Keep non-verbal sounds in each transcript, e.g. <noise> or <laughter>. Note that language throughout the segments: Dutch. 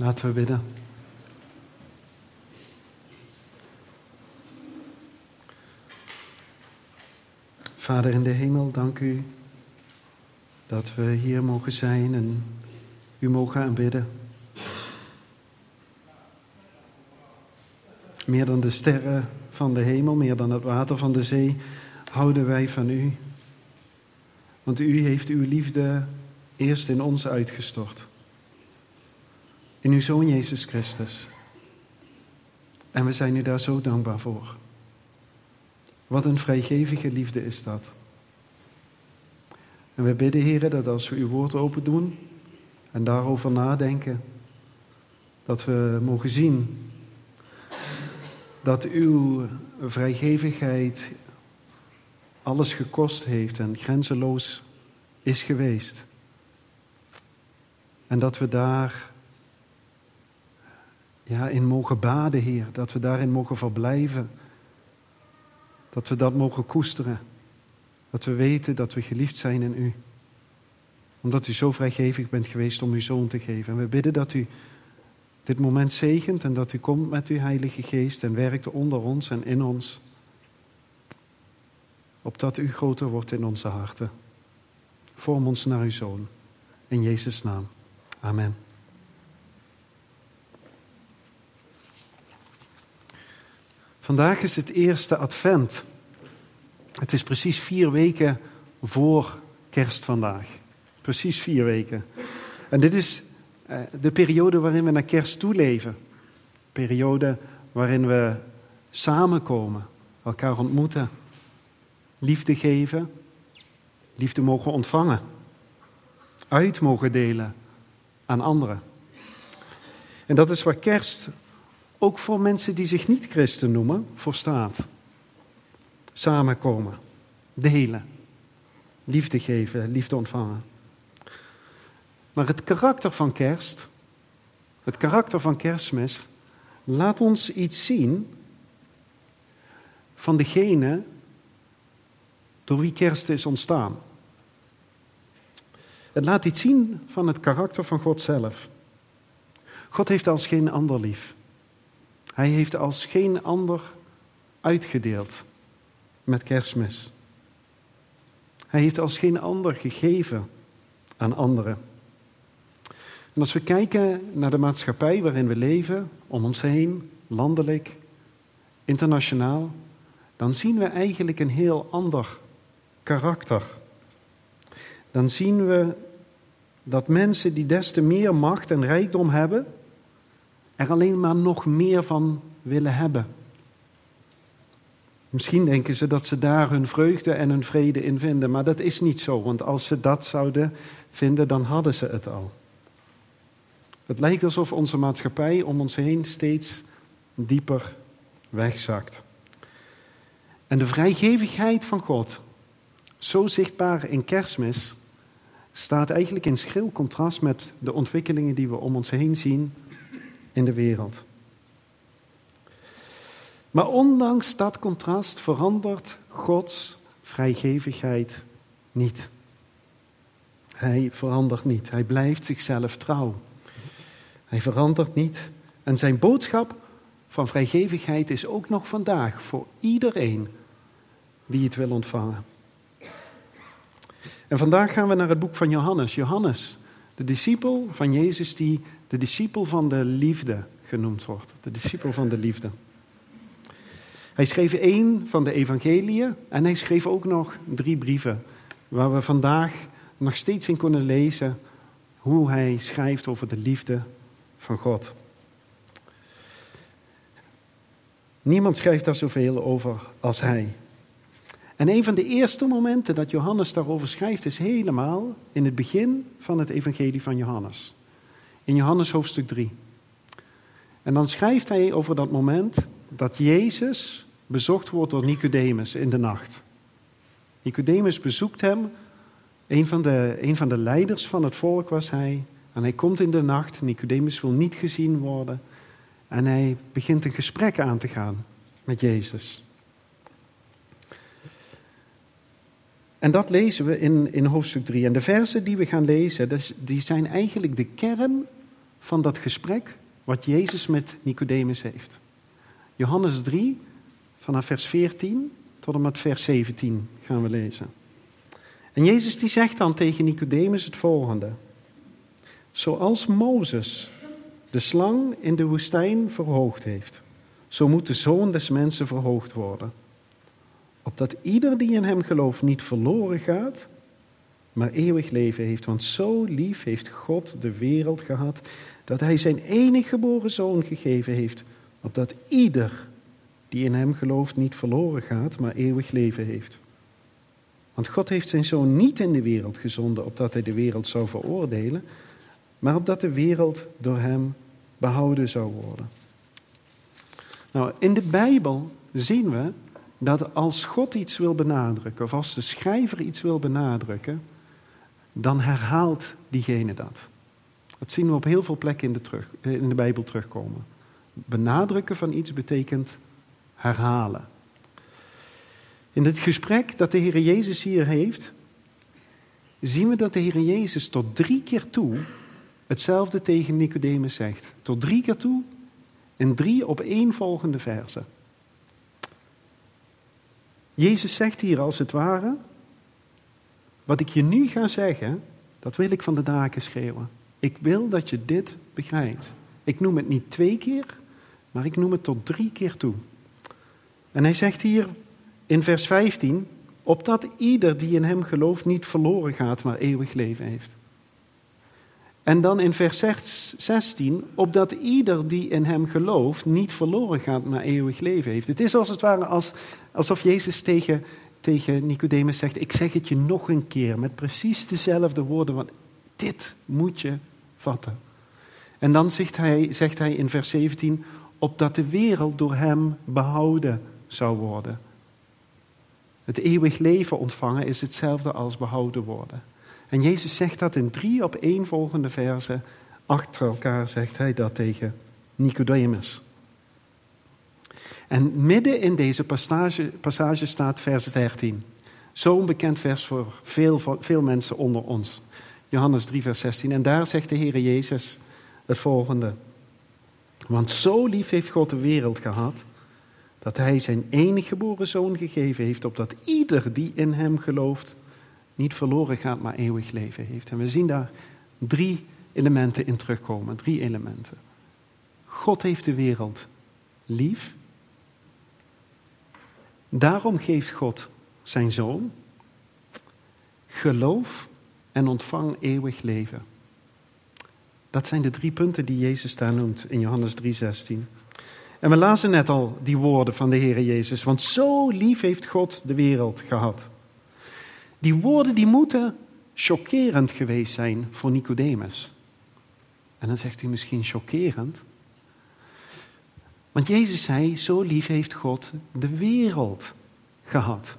Laten we bidden. Vader in de hemel, dank u dat we hier mogen zijn en u mogen aanbidden. Meer dan de sterren van de hemel, meer dan het water van de zee, houden wij van u. Want u heeft uw liefde eerst in ons uitgestort. In uw Zoon Jezus Christus. En we zijn u daar zo dankbaar voor. Wat een vrijgevige liefde is dat. En we bidden, Heer, dat als we uw woord open doen en daarover nadenken, dat we mogen zien dat uw vrijgevigheid alles gekost heeft en grenzeloos is geweest. En dat we daar ja, in mogen baden, Heer. Dat we daarin mogen verblijven. Dat we dat mogen koesteren. Dat we weten dat we geliefd zijn in U. Omdat U zo vrijgevig bent geweest om Uw Zoon te geven. En we bidden dat U dit moment zegent en dat U komt met Uw Heilige Geest en werkt onder ons en in ons. Opdat U groter wordt in onze harten. Vorm ons naar Uw Zoon. In Jezus' naam. Amen. Vandaag is het eerste advent. Het is precies vier weken voor kerst vandaag. Precies vier weken. En dit is eh, de periode waarin we naar kerst toeleven. Periode waarin we samenkomen, elkaar ontmoeten, liefde geven, liefde mogen ontvangen, uit mogen delen aan anderen. En dat is waar kerst ook voor mensen die zich niet christen noemen, voor staat. Samenkomen, delen, liefde geven, liefde ontvangen. Maar het karakter van kerst, het karakter van kerstmis, laat ons iets zien van degene door wie kerst is ontstaan. Het laat iets zien van het karakter van God zelf. God heeft als geen ander lief. Hij heeft als geen ander uitgedeeld met kerstmis. Hij heeft als geen ander gegeven aan anderen. En als we kijken naar de maatschappij waarin we leven, om ons heen, landelijk, internationaal, dan zien we eigenlijk een heel ander karakter. Dan zien we dat mensen die des te meer macht en rijkdom hebben, er alleen maar nog meer van willen hebben. Misschien denken ze dat ze daar hun vreugde en hun vrede in vinden, maar dat is niet zo, want als ze dat zouden vinden, dan hadden ze het al. Het lijkt alsof onze maatschappij om ons heen steeds dieper wegzakt. En de vrijgevigheid van God, zo zichtbaar in kerstmis, staat eigenlijk in schril contrast met de ontwikkelingen die we om ons heen zien in de wereld. Maar ondanks dat contrast verandert Gods vrijgevigheid niet. Hij verandert niet. Hij blijft zichzelf trouw. Hij verandert niet. En zijn boodschap van vrijgevigheid is ook nog vandaag voor iedereen die het wil ontvangen. En vandaag gaan we naar het boek van Johannes. Johannes, de discipel van Jezus die de discipel van de liefde genoemd wordt. De discipel van de liefde. Hij schreef één van de evangeliën en hij schreef ook nog drie brieven, waar we vandaag nog steeds in kunnen lezen hoe hij schrijft over de liefde van God. Niemand schrijft daar zoveel over als hij. En een van de eerste momenten dat Johannes daarover schrijft is helemaal in het begin van het evangelie van Johannes in Johannes hoofdstuk 3. En dan schrijft hij over dat moment dat Jezus bezocht wordt door Nicodemus in de nacht. Nicodemus bezoekt hem, een van, de, van de leiders van het volk was hij. En hij komt in de nacht, Nicodemus wil niet gezien worden. En hij begint een gesprek aan te gaan met Jezus. En dat lezen we in, in hoofdstuk 3. En de versen die we gaan lezen, die zijn eigenlijk de kern van dat gesprek wat Jezus met Nicodemus heeft. Johannes 3, vanaf vers 14 tot en met vers 17 gaan we lezen. En Jezus die zegt dan tegen Nicodemus het volgende. Zoals Mozes de slang in de woestijn verhoogd heeft, zo moet de zoon des mensen verhoogd worden. Opdat ieder die in hem gelooft niet verloren gaat, maar eeuwig leven heeft. Want zo lief heeft God de wereld gehad, dat hij zijn enige geboren zoon gegeven heeft, opdat ieder die in hem gelooft niet verloren gaat, maar eeuwig leven heeft. Want God heeft zijn zoon niet in de wereld gezonden, opdat hij de wereld zou veroordelen, maar opdat de wereld door hem behouden zou worden. Nou, in de Bijbel zien we dat als God iets wil benadrukken, of als de schrijver iets wil benadrukken, dan herhaalt diegene dat. Dat zien we op heel veel plekken in de, terug, in de Bijbel terugkomen. Benadrukken van iets betekent herhalen. In het gesprek dat de Heer Jezus hier heeft, zien we dat de Heer Jezus tot drie keer toe hetzelfde tegen Nicodemus zegt. Tot drie keer toe in drie op één volgende versen. Jezus zegt hier als het ware, wat ik je nu ga zeggen, dat wil ik van de daken schreeuwen. Ik wil dat je dit begrijpt. Ik noem het niet twee keer, maar ik noem het tot drie keer toe. En hij zegt hier in vers 15, opdat ieder die in hem gelooft niet verloren gaat, maar eeuwig leven heeft. En dan in vers 16, opdat ieder die in hem gelooft niet verloren gaat, maar eeuwig leven heeft. Het is als het ware als, alsof Jezus tegen, tegen Nicodemus zegt, ik zeg het je nog een keer met precies dezelfde woorden, want dit moet je vatten. En dan zegt hij, zegt hij in vers 17, opdat de wereld door hem behouden zou worden. Het eeuwig leven ontvangen is hetzelfde als behouden worden. En Jezus zegt dat in drie op één volgende versen. Achter elkaar zegt hij dat tegen Nicodemus. En midden in deze passage, passage staat vers 13. Zo'n bekend vers voor veel, veel mensen onder ons. Johannes 3, vers 16. En daar zegt de Heer Jezus het volgende. Want zo lief heeft God de wereld gehad, dat Hij zijn enige geboren zoon gegeven heeft, opdat ieder die in Hem gelooft niet verloren gaat, maar eeuwig leven heeft. En we zien daar drie elementen in terugkomen. Drie elementen. God heeft de wereld lief. Daarom geeft God zijn zoon. Geloof en ontvang eeuwig leven. Dat zijn de drie punten die Jezus daar noemt in Johannes 3:16. En we lazen net al die woorden van de Heer Jezus. Want zo lief heeft God de wereld gehad. Die woorden die moeten chockerend geweest zijn voor Nicodemus. En dan zegt u misschien chockerend. Want Jezus zei, zo lief heeft God de wereld gehad.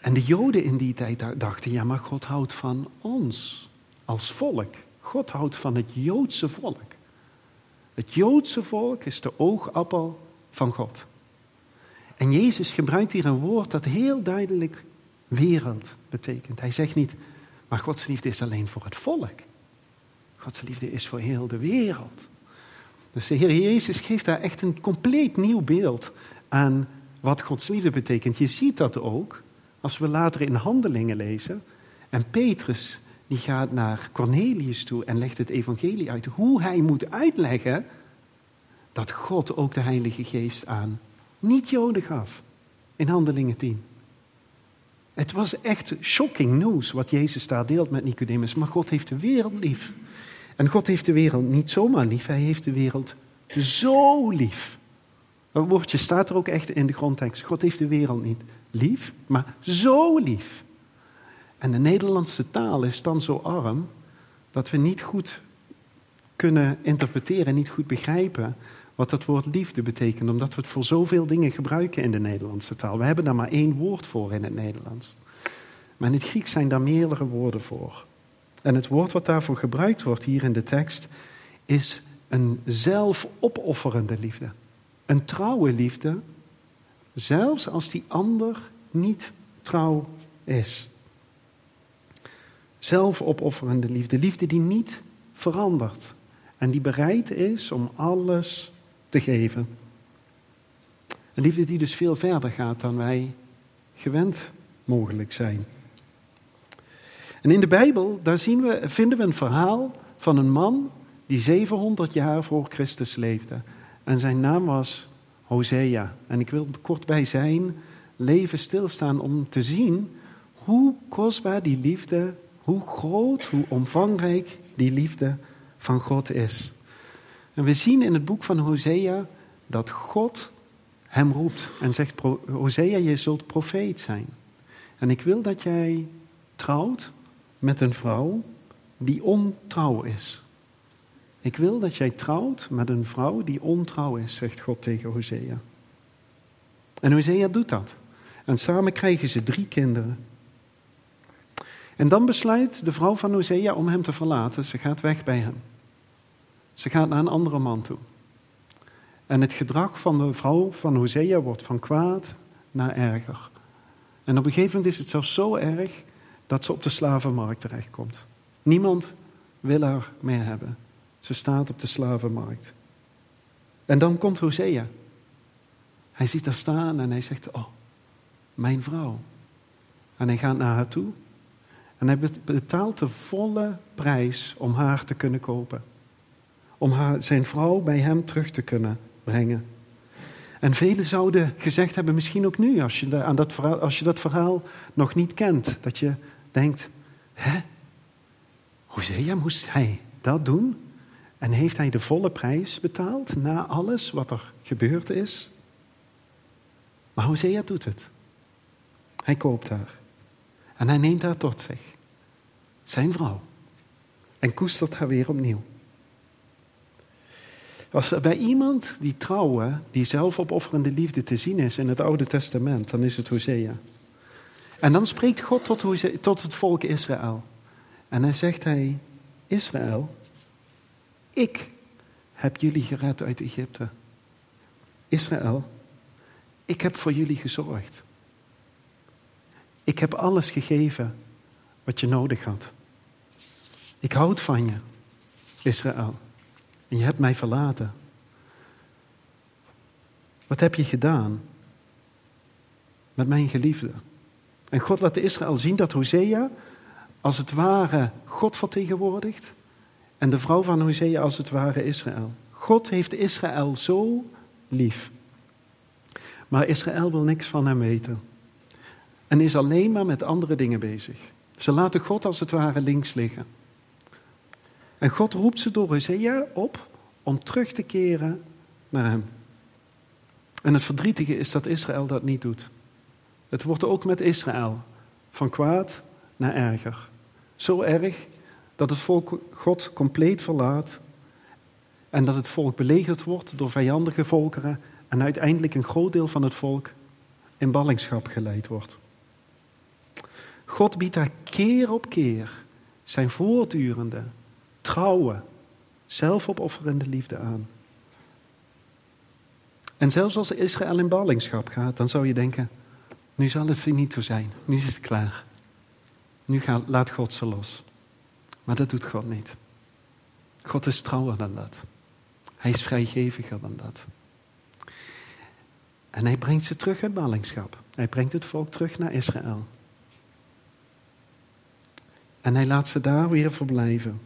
En de Joden in die tijd dachten, ja maar God houdt van ons als volk. God houdt van het Joodse volk. Het Joodse volk is de oogappel van God. En Jezus gebruikt hier een woord dat heel duidelijk wereld betekent. Hij zegt niet, maar Gods liefde is alleen voor het volk. Gods liefde is voor heel de wereld. Dus de Heer Jezus geeft daar echt een compleet nieuw beeld aan wat Gods liefde betekent. Je ziet dat ook als we later in Handelingen lezen. En Petrus die gaat naar Cornelius toe en legt het evangelie uit. Hoe hij moet uitleggen dat God ook de Heilige Geest aan niet-Joden gaf. In Handelingen 10. Het was echt shocking news wat Jezus daar deelt met Nicodemus. Maar God heeft de wereld lief. En God heeft de wereld niet zomaar lief, hij heeft de wereld zo lief. Dat woordje staat er ook echt in de grondtekst. God heeft de wereld niet lief, maar zo lief. En de Nederlandse taal is dan zo arm dat we niet goed kunnen interpreteren, niet goed begrijpen wat dat woord liefde betekent, omdat we het voor zoveel dingen gebruiken in de Nederlandse taal. We hebben daar maar één woord voor in het Nederlands. Maar in het Grieks zijn daar meerdere woorden voor. En het woord wat daarvoor gebruikt wordt hier in de tekst is een zelfopofferende liefde. Een trouwe liefde, zelfs als die ander niet trouw is. Zelfopofferende liefde, liefde die niet verandert. En die bereid is om alles Een liefde die dus veel verder gaat dan wij gewend mogelijk zijn. En in de Bijbel, daar zien we, vinden we een verhaal van een man die 700 jaar voor Christus leefde. En zijn naam was Hosea. En ik wil kort bij zijn leven stilstaan om te zien hoe kostbaar die liefde, hoe groot, hoe omvangrijk die liefde van God is. En we zien in het boek van Hosea dat God hem roept en zegt: Hosea, je zult profeet zijn. En ik wil dat jij trouwt met een vrouw die ontrouw is. Ik wil dat jij trouwt met een vrouw die ontrouw is, zegt God tegen Hosea. En Hosea doet dat. En samen krijgen ze drie kinderen. En dan besluit de vrouw van Hosea om hem te verlaten. Ze gaat weg bij hem. Ze gaat naar een andere man toe. En het gedrag van de vrouw van Hosea wordt van kwaad naar erger. En op een gegeven moment is het zelfs zo erg dat ze op de slavenmarkt terechtkomt. Niemand wil haar meer hebben. Ze staat op de slavenmarkt. En dan komt Hosea. Hij ziet haar staan en hij zegt, oh, mijn vrouw. En hij gaat naar haar toe. En hij betaalt de volle prijs om haar te kunnen kopen. Om haar, zijn vrouw bij hem terug te kunnen brengen. En velen zouden gezegd hebben, misschien ook nu, als je, aan dat verhaal, als je dat verhaal nog niet kent, dat je denkt, hè, Hosea moest hij dat doen? En heeft hij de volle prijs betaald na alles wat er gebeurd is? Maar Hosea doet het. Hij koopt haar. En hij neemt haar tot zich. Zijn vrouw. En koestert haar weer opnieuw. Als er bij iemand die trouwen, die zelfopofferende liefde te zien is in het Oude Testament, dan is het Hosea. En dan spreekt God tot, tot het volk Israël. En hij zegt hij, Israël, ik heb jullie gered uit Egypte. Israël, ik heb voor jullie gezorgd. Ik heb alles gegeven wat je nodig had. Ik houd van je, Israël. En je hebt mij verlaten. Wat heb je gedaan met mijn geliefde? En God laat Israël zien dat Hosea als het ware God vertegenwoordigt en de vrouw van Hosea als het ware Israël. God heeft Israël zo lief. Maar Israël wil niks van hem weten. En is alleen maar met andere dingen bezig. Ze laten God als het ware links liggen. En God roept ze door Hosea op om terug te keren naar hem. En het verdrietige is dat Israël dat niet doet. Het wordt ook met Israël van kwaad naar erger. Zo erg dat het volk God compleet verlaat en dat het volk belegerd wordt door vijandige volkeren en uiteindelijk een groot deel van het volk in ballingschap geleid wordt. God biedt daar keer op keer zijn voortdurende, trouwe, zelfopofferende liefde aan. En zelfs als Israël in ballingschap gaat, dan zou je denken, nu zal het finito zijn, nu is het klaar. Nu gaat, laat God ze los. Maar dat doet God niet. God is trouwer dan dat. Hij is vrijgeviger dan dat. En hij brengt ze terug uit ballingschap. Hij brengt het volk terug naar Israël. En hij laat ze daar weer verblijven.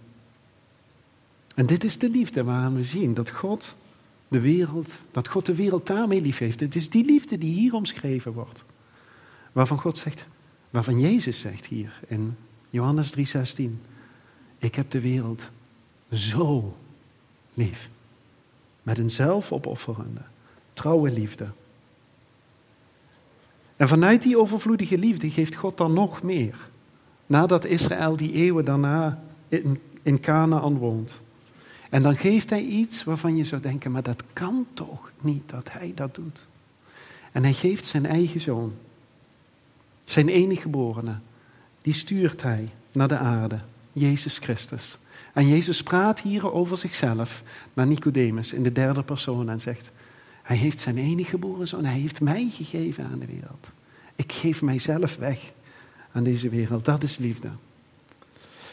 En dit is de liefde waaraan we zien dat God de wereld, dat God de wereld daarmee lief heeft. Het is die liefde die hier omschreven wordt. Waarvan God zegt, waarvan Jezus zegt hier in Johannes 3:16. Ik heb de wereld zo lief. Met een zelfopofferende, trouwe liefde. En vanuit die overvloedige liefde geeft God dan nog meer. Nadat Israël die eeuwen daarna in, in Canaan woont. En dan geeft hij iets waarvan je zou denken, maar dat kan toch niet dat hij dat doet. En hij geeft zijn eigen zoon. Zijn enige geborene. Die stuurt hij naar de aarde. Jezus Christus. En Jezus praat hier over zichzelf naar Nicodemus in de derde persoon en zegt: Hij heeft zijn enige geboren zoon, hij heeft mij gegeven aan de wereld. Ik geef mijzelf weg aan deze wereld. Dat is liefde.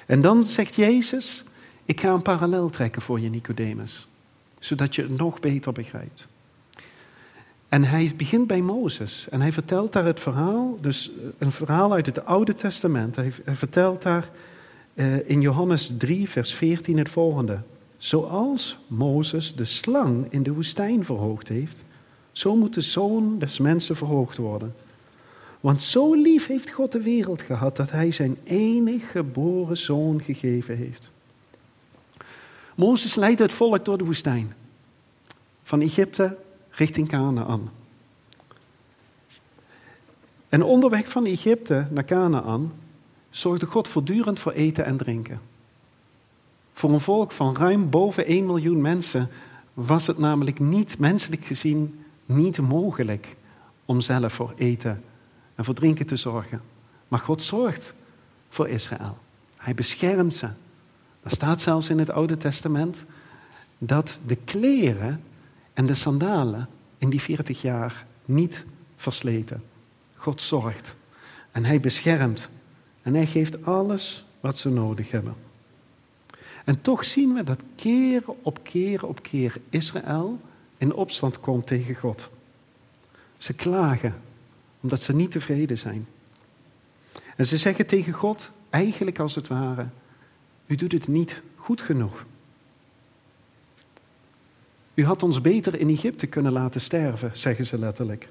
En dan zegt Jezus Ik ga een parallel trekken voor je, Nicodemus, zodat je het nog beter begrijpt. En hij begint bij Mozes en hij vertelt daar het verhaal, dus een verhaal uit het Oude Testament. Hij, vertelt daar uh, in Johannes 3, vers 14 het volgende. Zoals Mozes de slang in de woestijn verhoogd heeft, zo moet de zoon des mensen verhoogd worden. Want zo lief heeft God de wereld gehad dat hij zijn enig geboren zoon gegeven heeft. Mozes leidde het volk door de woestijn. Van Egypte richting Canaan. En onderweg van Egypte naar Canaan zorgde God voortdurend voor eten en drinken. Voor een volk van ruim boven 1 miljoen mensen was het namelijk niet, menselijk gezien, niet mogelijk om zelf voor eten en voor drinken te zorgen. Maar God zorgt voor Israël. Hij beschermt ze. Er staat zelfs in het Oude Testament dat de kleren en de sandalen in die 40 jaar niet versleten. God zorgt en hij beschermt en hij geeft alles wat ze nodig hebben. En toch zien we dat keer op keer op keer Israël in opstand komt tegen God. Ze klagen omdat ze niet tevreden zijn. En ze zeggen tegen God, eigenlijk als het ware, u doet het niet goed genoeg. U had ons beter in Egypte kunnen laten sterven, zeggen ze letterlijk.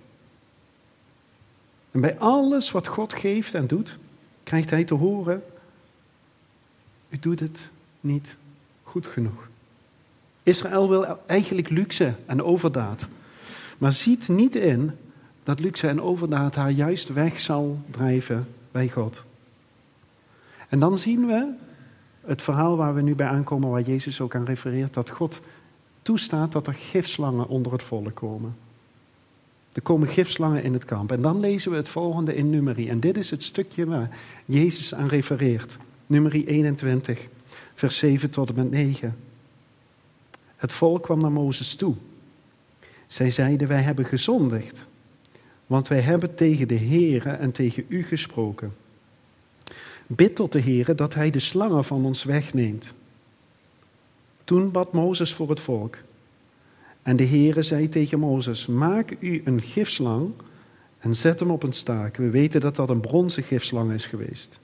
En bij alles wat God geeft en doet, krijgt hij te horen, u doet het niet goed genoeg. Israël wil eigenlijk luxe en overdaad, maar ziet niet in dat luxe en overdaad haar juist weg zal drijven bij God. En dan zien we het verhaal waar we nu bij aankomen, waar Jezus ook aan refereert, dat God toestaat dat er gifslangen onder het volk komen. Er komen gifslangen in het kamp. En dan lezen we het volgende in Numeri. En dit is het stukje waar Jezus aan refereert. Numeri 21, vers 7 tot en met 9. Het volk kwam naar Mozes toe. Zij zeiden, wij hebben gezondigd, want wij hebben tegen de Heere en tegen u gesproken. Bid tot de Heere dat hij de slangen van ons wegneemt. Toen bad Mozes voor het volk. En de Heere zei tegen Mozes, maak u een gifslang en zet hem op een staak. We weten dat dat een bronzen gifslang is geweest.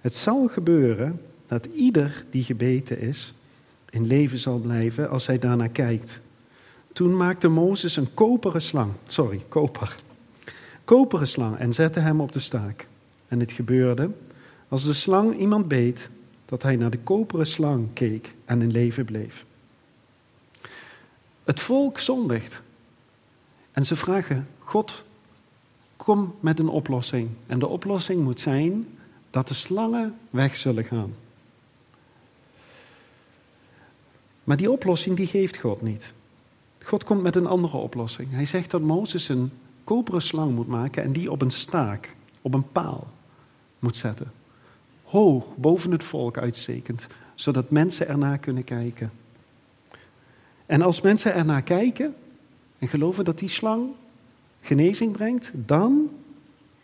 Het zal gebeuren dat ieder die gebeten is, in leven zal blijven als hij daarnaar kijkt. Toen maakte Mozes een koperen slang, sorry, koper, koperen slang en zette hem op de staak. En het gebeurde, als de slang iemand beet, dat hij naar de koperen slang keek en in leven bleef. Het volk zondigt. En ze vragen, God, kom met een oplossing. En de oplossing moet zijn dat de slangen weg zullen gaan. Maar die oplossing die geeft God niet. God komt met een andere oplossing. Hij zegt dat Mozes een koperen slang moet maken en die op een staak, op een paal moet zetten. Hoog boven het volk uitstekend, zodat mensen ernaar kunnen kijken. En als mensen ernaar kijken en geloven dat die slang genezing brengt, dan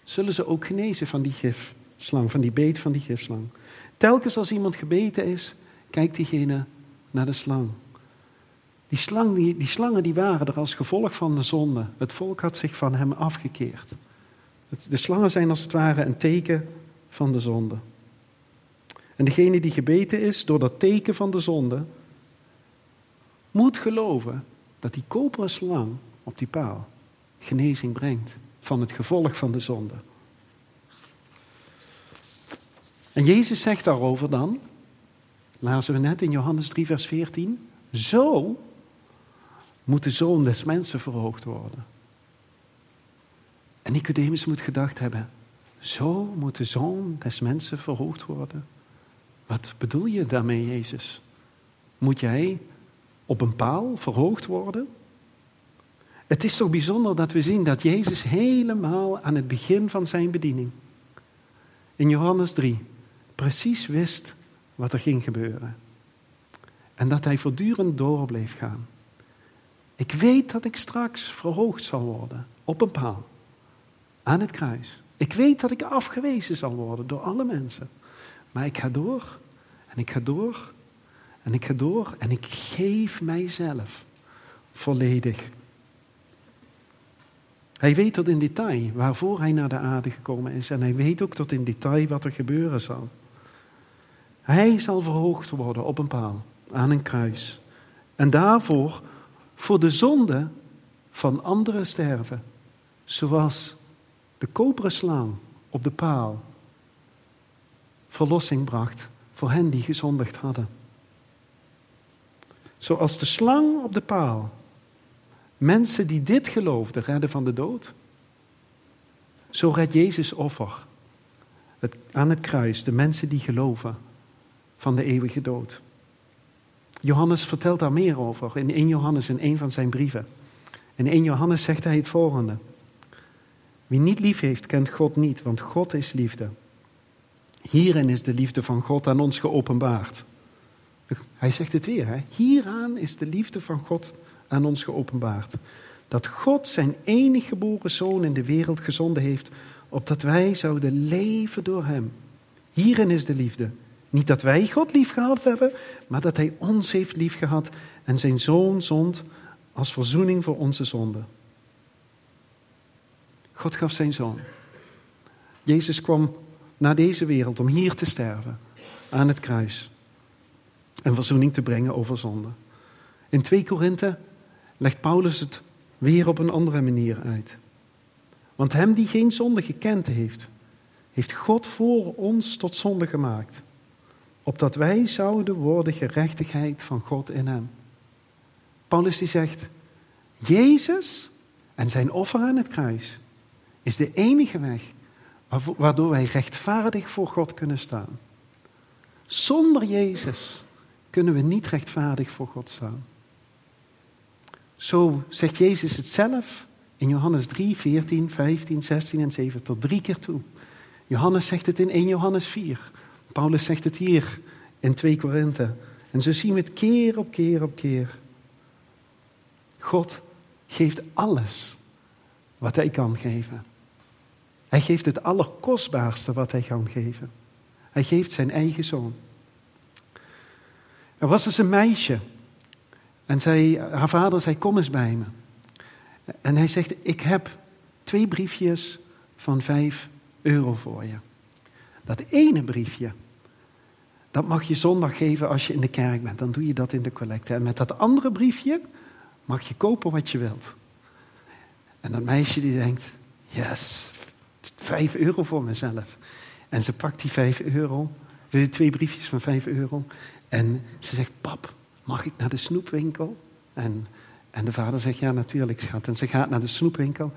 zullen ze ook genezen van die gifslang, van die beet van die gifslang. Telkens als iemand gebeten is, kijkt diegene naar de slang. Die, slang, die, slangen die waren er als gevolg van de zonde. Het volk had zich van hem afgekeerd. de slangen zijn als het ware een teken van de zonde. En degene die gebeten is door dat teken van de zonde, moet geloven dat die koperen slang op die paal genezing brengt van het gevolg van de zonde. En Jezus zegt daarover dan, lazen we net in Johannes 3, vers 14, zo moet de zoon des mensen verhoogd worden. En Nicodemus moet gedacht hebben, zo moet de zoon des mensen verhoogd worden. Wat bedoel je daarmee, Jezus? Moet jij op een paal verhoogd worden? Het is toch bijzonder dat we zien dat Jezus helemaal aan het begin van zijn bediening, in Johannes 3, precies wist wat er ging gebeuren. En dat hij voortdurend door bleef gaan. Ik weet dat ik straks verhoogd zal worden op een paal, aan het kruis. Ik weet dat ik afgewezen zal worden door alle mensen. Maar ik ga door en ik ga door En ik ga door en ik geef mijzelf volledig. Hij weet tot in detail waarvoor hij naar de aarde gekomen is. En hij weet ook tot in detail wat er gebeuren zal. Hij zal verhoogd worden op een paal, aan een kruis. En daarvoor voor de zonde van anderen sterven. Zoals de koperen slang op de paal verlossing bracht voor hen die gezondigd hadden. Zoals de slang op de paal mensen die dit geloofden redden van de dood. Zo redt Jezus offer het, aan het kruis de mensen die geloven van de eeuwige dood. Johannes vertelt daar meer over in 1 Johannes in een van zijn brieven. In 1 Johannes zegt hij het volgende. Wie niet lief heeft, kent God niet, want God is liefde. Hierin is de liefde van God aan ons geopenbaard. Hij zegt het weer, hè? hieraan is de liefde van God aan ons geopenbaard. Dat God zijn enige geboren zoon in de wereld gezonden heeft, opdat wij zouden leven door hem. Hierin is de liefde. Niet dat wij God lief gehad hebben, maar dat hij ons heeft lief gehad en zijn zoon zond als verzoening voor onze zonden. God gaf zijn zoon. Jezus kwam naar deze wereld om hier te sterven, aan het kruis. En verzoening te brengen over zonde. In 2 Korinthe legt Paulus het weer op een andere manier uit. Want hem die geen zonde gekend heeft, heeft God voor ons tot zonde gemaakt, opdat wij zouden worden gerechtigheid van God in hem. Paulus die zegt, Jezus en zijn offer aan het kruis is de enige weg waardoor wij rechtvaardig voor God kunnen staan. Zonder Jezus kunnen we niet rechtvaardig voor God staan. Zo zegt Jezus het zelf in Johannes 3, 14, 15, 16 en 7 tot drie keer toe. Johannes zegt het in 1 Johannes 4. Paulus zegt het hier in 2 Korinthe. En zo zien we het keer op keer op keer. God geeft alles wat hij kan geven. Hij geeft het allerkostbaarste wat hij kan geven. Hij geeft zijn eigen zoon. Er was dus een meisje en zij, haar vader zei, kom eens bij me. En hij zegt, ik heb twee briefjes van vijf euro voor je. Dat ene briefje, dat mag je zondag geven als je in de kerk bent. Dan doe je dat in de collecte. En met dat andere briefje mag je kopen wat je wilt. En dat meisje die denkt, yes, vijf euro voor mezelf. En ze pakt die vijf euro. Ze heeft twee briefjes van vijf euro. En ze zegt, pap, mag ik naar de snoepwinkel? En, en de vader zegt, ja natuurlijk schat. En ze gaat naar de snoepwinkel.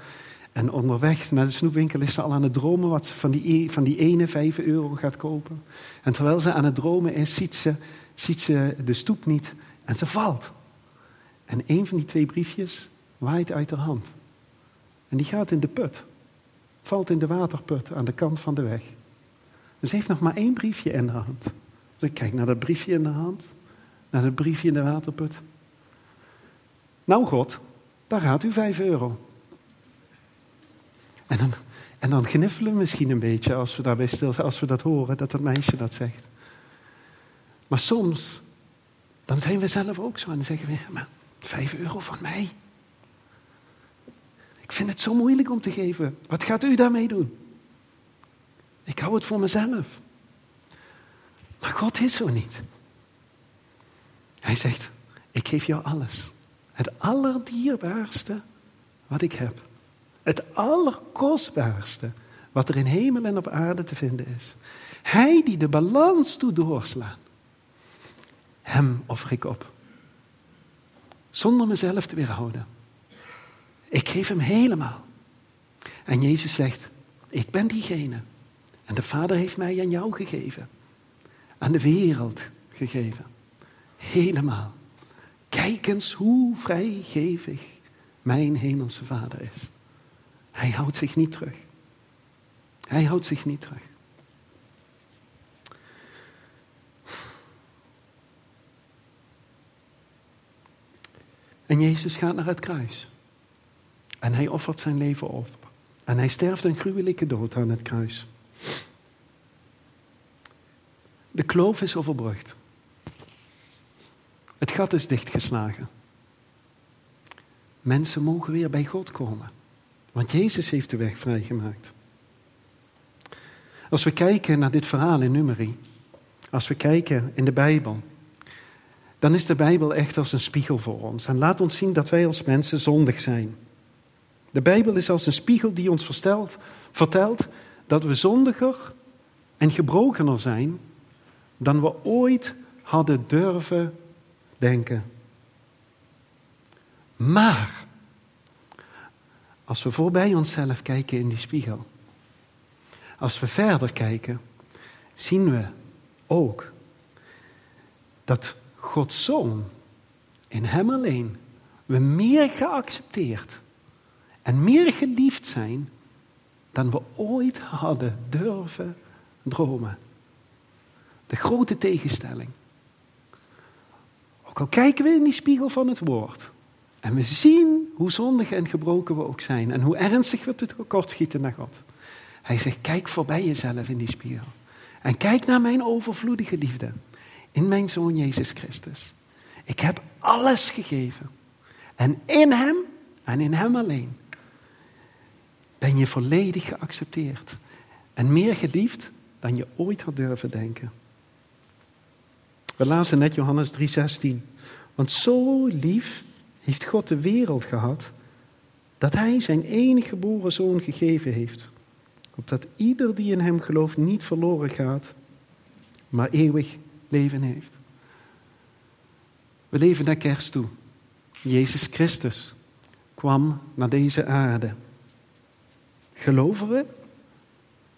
En onderweg naar de snoepwinkel is ze al aan het dromen wat ze van die, e, van die ene vijf euro gaat kopen. En terwijl ze aan het dromen is, ziet ze, ziet ze de stoep niet en ze valt. En een van die twee briefjes waait uit haar hand. En die gaat in de put. Valt in de waterput aan de kant van de weg. Dus ze heeft nog maar één briefje in haar hand. Dus ik kijk naar dat briefje in de hand naar het briefje in de waterput. Nou God, daar gaat u vijf euro. En dan, en dan gniffelen we misschien een beetje als we daarbij stil als we dat horen, dat dat meisje dat zegt. Maar soms, dan zijn we zelf ook zo en dan zeggen we, maar vijf euro van mij. Ik vind het zo moeilijk om te geven. Wat gaat u daarmee doen? Ik hou het voor mezelf. Maar God is zo niet. Hij zegt, ik geef jou alles. Het allerdierbaarste wat ik heb. Het allerkostbaarste wat er in hemel en op aarde te vinden is. Hij die de balans doet doorslaan. Hem offer ik op. Zonder mezelf te weerhouden. Ik geef hem helemaal. En Jezus zegt, ik ben diegene. En de Vader heeft mij aan jou gegeven. Aan de wereld gegeven. Helemaal. Kijk eens hoe vrijgevig mijn hemelse vader is. Hij houdt zich niet terug. Hij houdt zich niet terug. En Jezus gaat naar het kruis. En hij offert zijn leven op. En hij sterft een gruwelijke dood aan het kruis. De kloof is overbrugd. Het gat is dichtgeslagen. Mensen mogen weer bij God komen. Want Jezus heeft de weg vrijgemaakt. Als we kijken naar dit verhaal in Numeri, als we kijken in de Bijbel, dan is de Bijbel echt als een spiegel voor ons. En laat ons zien dat wij als mensen zondig zijn. De Bijbel is als een spiegel die ons vertelt, vertelt dat we zondiger en gebrokener zijn dan we ooit hadden durven denken. Maar als we voorbij onszelf kijken in die spiegel, als we verder kijken, zien we ook dat Gods Zoon in Hem alleen we meer geaccepteerd en meer geliefd zijn dan we ooit hadden durven dromen. De grote tegenstelling. Ook al kijken we in die spiegel van het woord en we zien hoe zondig en gebroken we ook zijn en hoe ernstig we tekortschieten naar God. Hij zegt, kijk voorbij jezelf in die spiegel. En kijk naar mijn overvloedige liefde in mijn Zoon Jezus Christus. Ik heb alles gegeven. En in Hem en in Hem alleen ben je volledig geaccepteerd. En meer geliefd dan je ooit had durven denken. We lazen net Johannes 3:16. Want zo lief heeft God de wereld gehad dat Hij zijn enige geboren zoon gegeven heeft opdat ieder die in hem gelooft niet verloren gaat, maar eeuwig leven heeft. We leven naar kerst toe. Jezus Christus kwam naar deze aarde. Geloven we?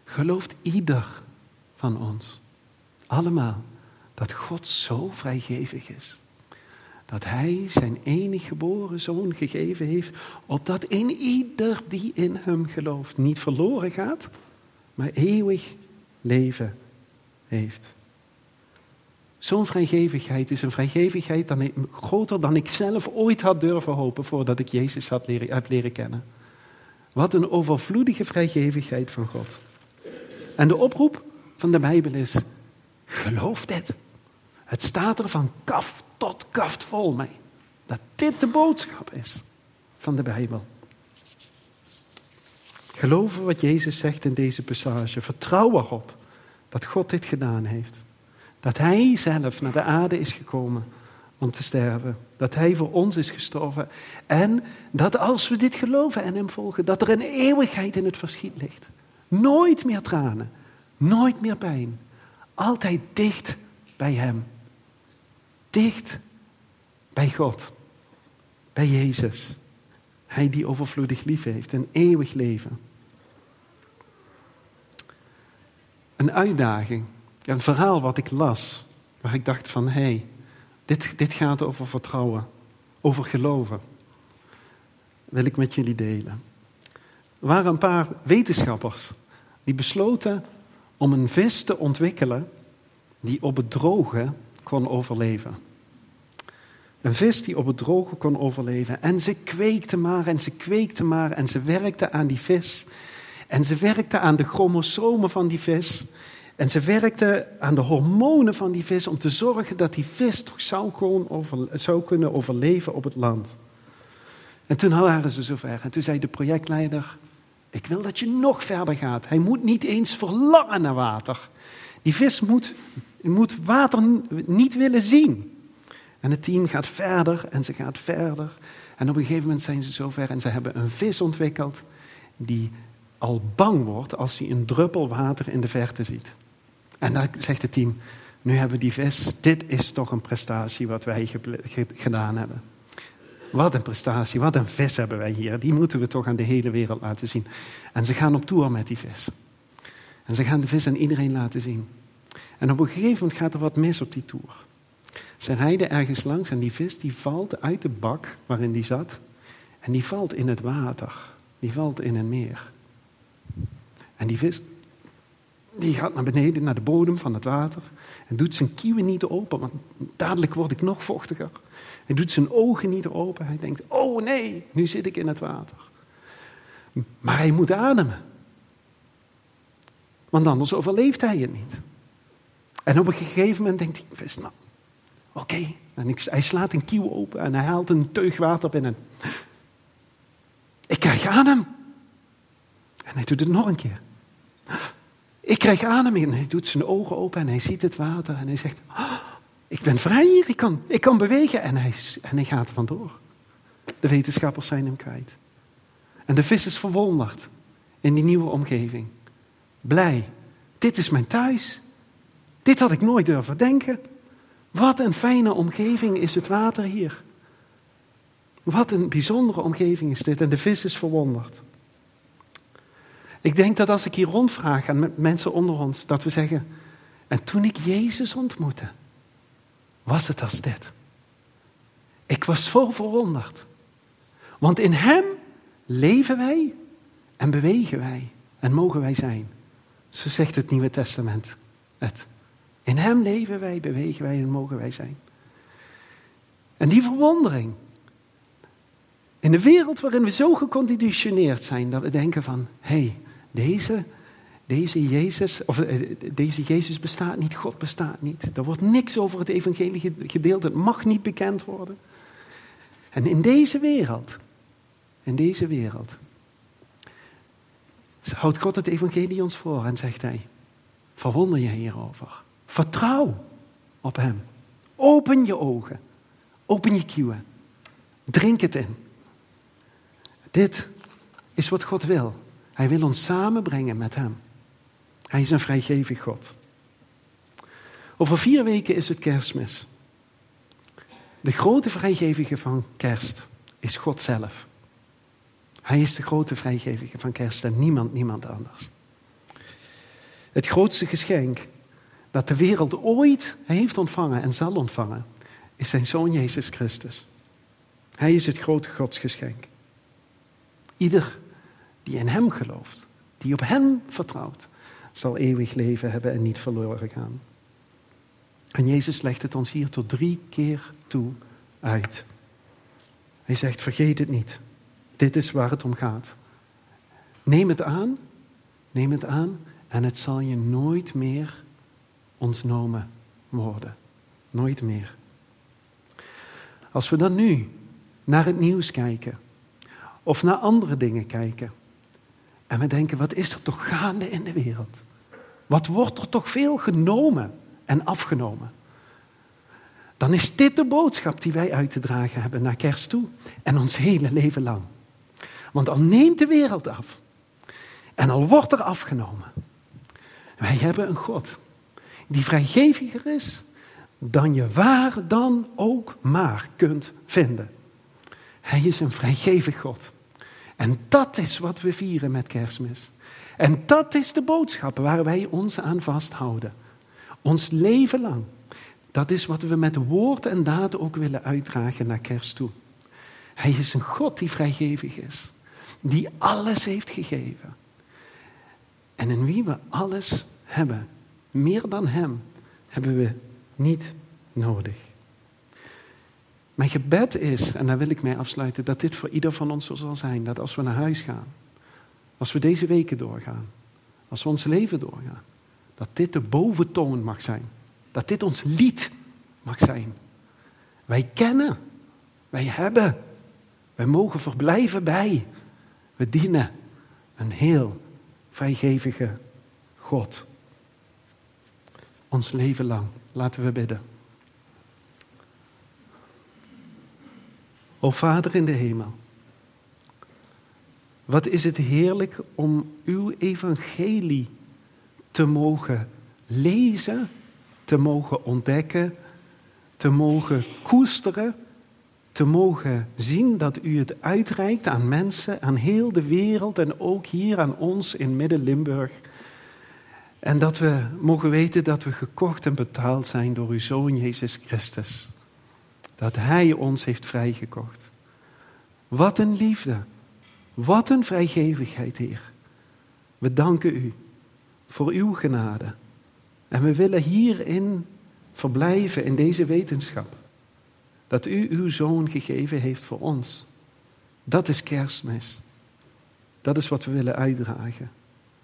Gelooft ieder van ons, allemaal, dat God zo vrijgevig is? dat Hij zijn enige geboren zoon gegeven heeft, opdat in ieder die in Hem gelooft niet verloren gaat, maar eeuwig leven heeft. Zo'n vrijgevigheid is een vrijgevigheid dan groter dan ik zelf ooit had durven hopen voordat ik Jezus had leren, heb leren kennen. Wat een overvloedige vrijgevigheid van God. En de oproep van de Bijbel is: geloof dit. Het staat er van kaf tot kaft vol mee. Dat dit de boodschap is van de Bijbel. Geloven wat Jezus zegt in deze passage. Vertrouw erop dat God dit gedaan heeft. Dat Hij zelf naar de aarde is gekomen om te sterven. Dat Hij voor ons is gestorven. En dat als we dit geloven en Hem volgen, dat er een eeuwigheid in het verschiet ligt. Nooit meer tranen, nooit meer pijn. Altijd dicht bij Hem dicht bij God, bij Jezus. Hij die overvloedig lief heeft, een eeuwig leven. Een uitdaging, een verhaal wat ik las, waar ik dacht van hey, dit, dit gaat over vertrouwen, over geloven. Wil ik met jullie delen. Er waren een paar wetenschappers die besloten om een vis te ontwikkelen die op het droge kon overleven. Een vis die op het droge kon overleven. En ze kweekte maar en ze kweekte maar en ze werkte aan die vis. En ze werkte aan de chromosomen van die vis. En ze werkte aan de hormonen van die vis om te zorgen dat die vis toch zou, zou kunnen overleven op het land. En toen waren ze zover. En toen zei de projectleider: Ik wil dat je nog verder gaat. Hij moet niet eens verlangen naar water. Die vis moet, moet water niet willen zien. En het team gaat verder en ze gaat verder. En op een gegeven moment zijn ze zover en ze hebben een vis ontwikkeld die al bang wordt als hij een druppel water in de verte ziet. En dan zegt het team, nu hebben we die vis, dit is toch een prestatie wat wij gedaan hebben. Wat een prestatie, wat een vis hebben wij hier. Die moeten we toch aan de hele wereld laten zien. En ze gaan op tour met die vis. En ze gaan de vis aan iedereen laten zien. En op een gegeven moment gaat er wat mis op die tour. Ze rijden ergens langs en die vis die valt uit de bak waarin die zat. En die valt in het water. Die valt in een meer. En die vis die gaat naar beneden, naar de bodem van het water. En doet zijn kieuwen niet open, want dadelijk word ik nog vochtiger. Hij doet zijn ogen niet open. Hij denkt, oh nee, nu zit ik in het water. Maar hij moet ademen. Want anders overleeft hij het niet. En op een gegeven moment denkt hij, nou, Oké. En hij slaat een kieuw open en hij haalt een teug water binnen. Ik krijg adem. En hij doet het nog een keer. Ik krijg adem en hij doet zijn ogen open en hij ziet het water en hij zegt, oh, ik ben vrij hier, ik kan, ik kan bewegen. En hij, en hij gaat er vandoor. De wetenschappers zijn hem kwijt. En de vis is verwonderd in die nieuwe omgeving. Blij. Dit is mijn thuis. Dit had ik nooit durven denken. Wat een fijne omgeving is het water hier. Wat een bijzondere omgeving is dit. En de vis is verwonderd. Ik denk dat als ik hier rondvraag aan mensen onder ons, dat we zeggen, en toen ik Jezus ontmoette, was het als dit. Ik was vol verwonderd. Want in Hem leven wij en bewegen wij en mogen wij zijn. Zo zegt het Nieuwe Testament. Het. In Hem leven wij, bewegen wij en mogen wij zijn. En die verwondering. In de wereld waarin we zo geconditioneerd zijn dat we denken van, hé, hey, deze, deze, Jezus, of, eh, deze Jezus bestaat niet, God bestaat niet. Er wordt niks over het evangelie gedeeld, het mag niet bekend worden. En in deze wereld, in deze wereld, houdt God het evangelie ons voor en zegt hij, verwonder je hierover. Vertrouw op hem. Open je ogen. Open je kieuwen. Drink het in. Dit is wat God wil. Hij wil ons samenbrengen met Hem. Hij is een vrijgevig God. Over vier weken is het kerstmis. De grote vrijgevige van kerst is God zelf. Hij is de grote vrijgevige van kerst en niemand, niemand anders. Het grootste geschenk dat de wereld ooit heeft ontvangen en zal ontvangen, is zijn zoon Jezus Christus. Hij is het grote godsgeschenk. Ieder die in Hem gelooft, die op Hem vertrouwt, zal eeuwig leven hebben en niet verloren gaan. En Jezus legt het ons hier tot drie keer toe uit. Hij zegt, vergeet het niet. Dit is waar het om gaat. Neem het aan, neem het aan en het zal je nooit meer ontnomen worden. Nooit meer. Als we dan nu naar het nieuws kijken of naar andere dingen kijken en we denken, wat is er toch gaande in de wereld? Wat wordt er toch veel genomen en afgenomen? Dan is dit de boodschap die wij uit te dragen hebben naar kerst toe en ons hele leven lang. Want al neemt de wereld af en al wordt er afgenomen. Wij hebben een God die vrijgeviger is dan je waar dan ook maar kunt vinden. Hij is een vrijgevig God. En dat is wat we vieren met kerstmis. En dat is de boodschap waar wij ons aan vasthouden. Ons leven lang. Dat is wat we met woord en daad ook willen uitdragen naar kerst toe. Hij is een God die vrijgevig is. Die alles heeft gegeven. En in wie we alles hebben. Meer dan Hem hebben we niet nodig. Mijn gebed is, en daar wil ik mee afsluiten, dat dit voor ieder van ons zo zal zijn. Dat als we naar huis gaan, als we deze weken doorgaan, als we ons leven doorgaan, dat dit de boventoon mag zijn. Dat dit ons lied mag zijn. Wij kennen, wij hebben, wij mogen verblijven bij. We dienen een heel vrijgevige God. Ons leven lang. Laten we bidden. O Vader in de hemel, wat is het heerlijk om uw evangelie te mogen lezen, te mogen ontdekken, te mogen koesteren, te mogen zien dat u het uitreikt aan mensen, aan heel de wereld en ook hier aan ons in Midden-Limburg. En dat we mogen weten dat we gekocht en betaald zijn door uw Zoon Jezus Christus. Dat Hij ons heeft vrijgekocht. Wat een liefde. Wat een vrijgevigheid, Heer. We danken U voor uw genade. En we willen hierin verblijven, in deze wetenschap. Dat U uw Zoon gegeven heeft voor ons. Dat is kerstmis. Dat is wat we willen uitdragen.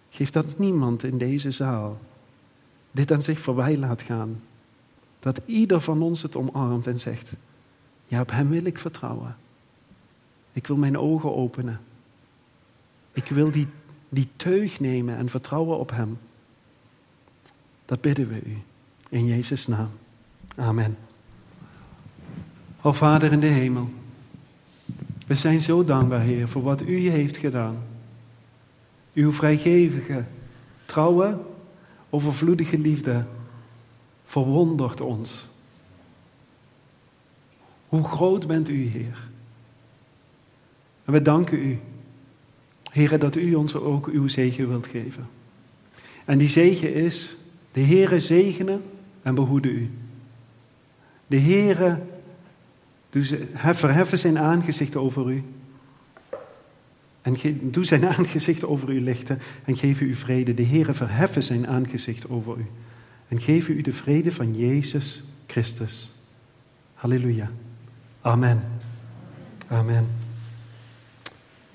Geef dat niemand in deze zaal dit aan zich voorbij laat gaan. Dat ieder van ons het omarmt en zegt: Ja, op Hem wil ik vertrouwen. Ik wil mijn ogen openen. Ik wil die, die teug nemen en vertrouwen op Hem. Dat bidden we u. In Jezus' naam. Amen. O Vader in de hemel. We zijn zo dankbaar, Heer, voor wat U heeft gedaan. Uw vrijgevige, trouwe, overvloedige liefde verwondert ons. Hoe groot bent U, Heer? En we danken U, Heer, dat U ons ook uw zegen wilt geven. En die zegen is, de Heere zegenen en behoede U. De Heere verheffen zijn aangezicht over u. En doe zijn <laughs> aangezicht over u lichten en geef u vrede. De Heere verheffen zijn aangezicht over u. En geef u de vrede van Jezus Christus. Halleluja. Amen. Amen.